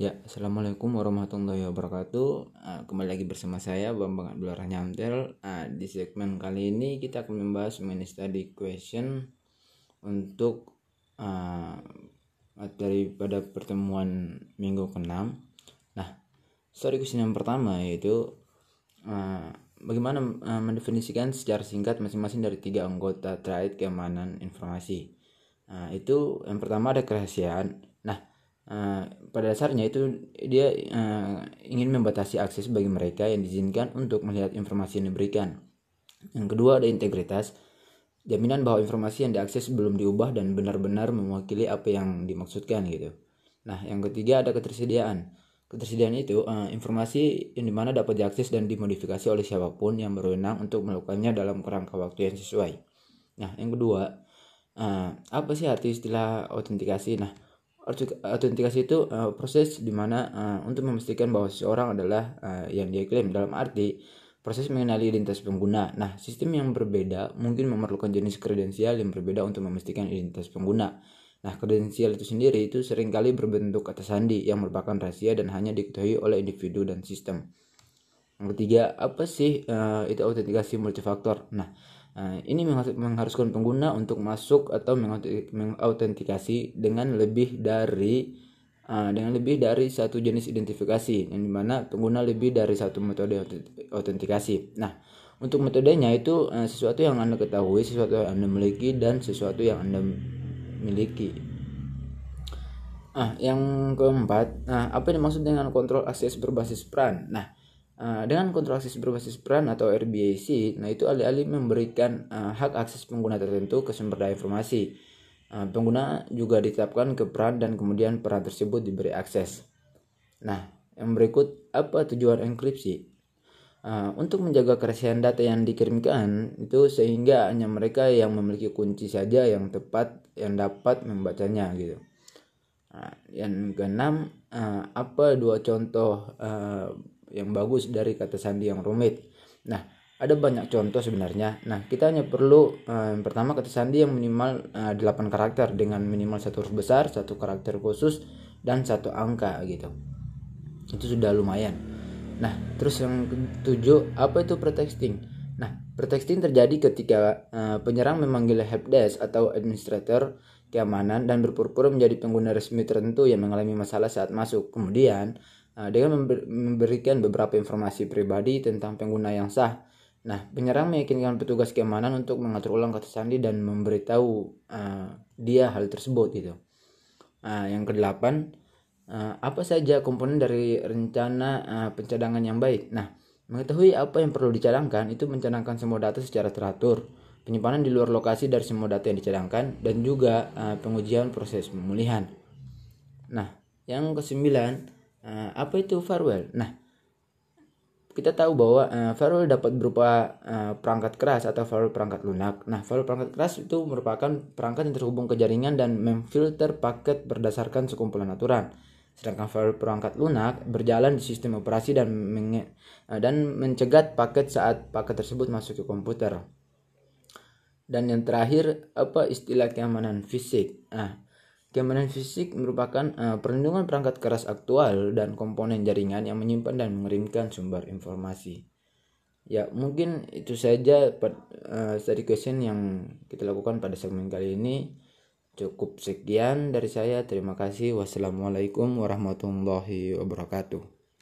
Ya, Assalamualaikum warahmatullahi wabarakatuh. Uh, kembali lagi bersama saya Bambang Abdul Nyamtel. Uh, di segmen kali ini kita akan membahas mengenai study question untuk uh, daripada pertemuan minggu ke-6. Nah, study question yang pertama yaitu uh, bagaimana uh, mendefinisikan secara singkat masing-masing dari tiga anggota terkait keamanan informasi. Uh, itu yang pertama ada kerahasiaan. Nah, pada dasarnya itu dia uh, ingin membatasi akses bagi mereka yang diizinkan untuk melihat informasi yang diberikan. Yang kedua ada integritas, jaminan bahwa informasi yang diakses belum diubah dan benar-benar mewakili apa yang dimaksudkan gitu. Nah, yang ketiga ada ketersediaan. Ketersediaan itu uh, informasi yang di mana dapat diakses dan dimodifikasi oleh siapa pun yang berwenang untuk melakukannya dalam kerangka waktu yang sesuai. Nah, yang kedua, uh, apa sih arti istilah autentikasi? Nah, autentikasi itu uh, proses di mana uh, eh, untuk memastikan bahwa seseorang adalah uh, yang dia klaim dalam arti proses mengenali identitas pengguna. Nah, sistem yang berbeda mungkin memerlukan jenis kredensial yang berbeda untuk memastikan identitas pengguna. Nah, kredensial itu sendiri itu sering kali berbentuk kata sandi yang merupakan rahasia dan hanya diketahui oleh individu dan sistem. Yang ketiga, apa sih uh, itu autentikasi multifaktor? Nah, Nah, ini mengharuskan pengguna untuk masuk atau mengautentikasi dengan lebih dari uh, dengan lebih dari satu jenis identifikasi yang di mana pengguna lebih dari satu metode autentikasi. Nah, untuk metodenya itu uh, sesuatu yang anda ketahui, sesuatu yang anda miliki dan sesuatu yang anda miliki. Ah, yang keempat, nah apa yang dimaksud dengan kontrol akses berbasis peran? Nah, Uh, dengan kontrol akses berbasis peran atau RBAC, nah itu alih-alih memberikan uh, hak akses pengguna tertentu ke sumber daya informasi. Uh, pengguna juga ditetapkan ke peran dan kemudian peran tersebut diberi akses. Nah, yang berikut apa tujuan enkripsi? Uh, untuk menjaga kerahasiaan data yang dikirimkan itu sehingga hanya mereka yang memiliki kunci saja yang tepat yang dapat membacanya gitu. Nah, yang keenam, uh, apa dua contoh uh, yang bagus dari kata sandi yang rumit. Nah, ada banyak contoh sebenarnya. Nah, kita hanya perlu yang pertama kata sandi yang minimal eh, 8 karakter dengan minimal satu huruf besar, satu karakter khusus dan satu angka gitu. Itu sudah lumayan. Nah, terus yang ketujuh, apa itu pretexting? Nah, pretexting terjadi ketika uh, penyerang memanggil helpdesk atau administrator keamanan dan berpura-pura menjadi pengguna resmi tertentu yang mengalami masalah saat masuk. Kemudian, Nah, dengan memberikan beberapa informasi pribadi tentang pengguna yang sah. Nah, penyerang meyakinkan petugas keamanan untuk mengatur ulang kata sandi dan memberitahu uh, dia hal tersebut gitu. Nah, yang kedelapan, uh, apa saja komponen dari rencana uh, pencadangan yang baik? Nah, mengetahui apa yang perlu dicadangkan itu mencadangkan semua data secara teratur, penyimpanan di luar lokasi dari semua data yang dicadangkan, dan juga uh, pengujian proses pemulihan. Nah, yang kesembilan, Uh, apa itu firewall? Nah, kita tahu bahwa uh, firewall dapat berupa uh, perangkat keras atau firewall perangkat lunak. Nah, firewall perangkat keras itu merupakan perangkat yang terhubung ke jaringan dan memfilter paket berdasarkan sekumpulan aturan. Sedangkan firewall perangkat lunak berjalan di sistem operasi dan menge dan mencegat paket saat paket tersebut masuk ke komputer. Dan yang terakhir, apa istilah keamanan fisik? Nah, Keamanan fisik merupakan uh, perlindungan perangkat keras aktual dan komponen jaringan yang menyimpan dan mengirimkan sumber informasi. Ya, mungkin itu saja uh, study question yang kita lakukan pada segmen kali ini. Cukup sekian dari saya. Terima kasih. Wassalamualaikum warahmatullahi wabarakatuh.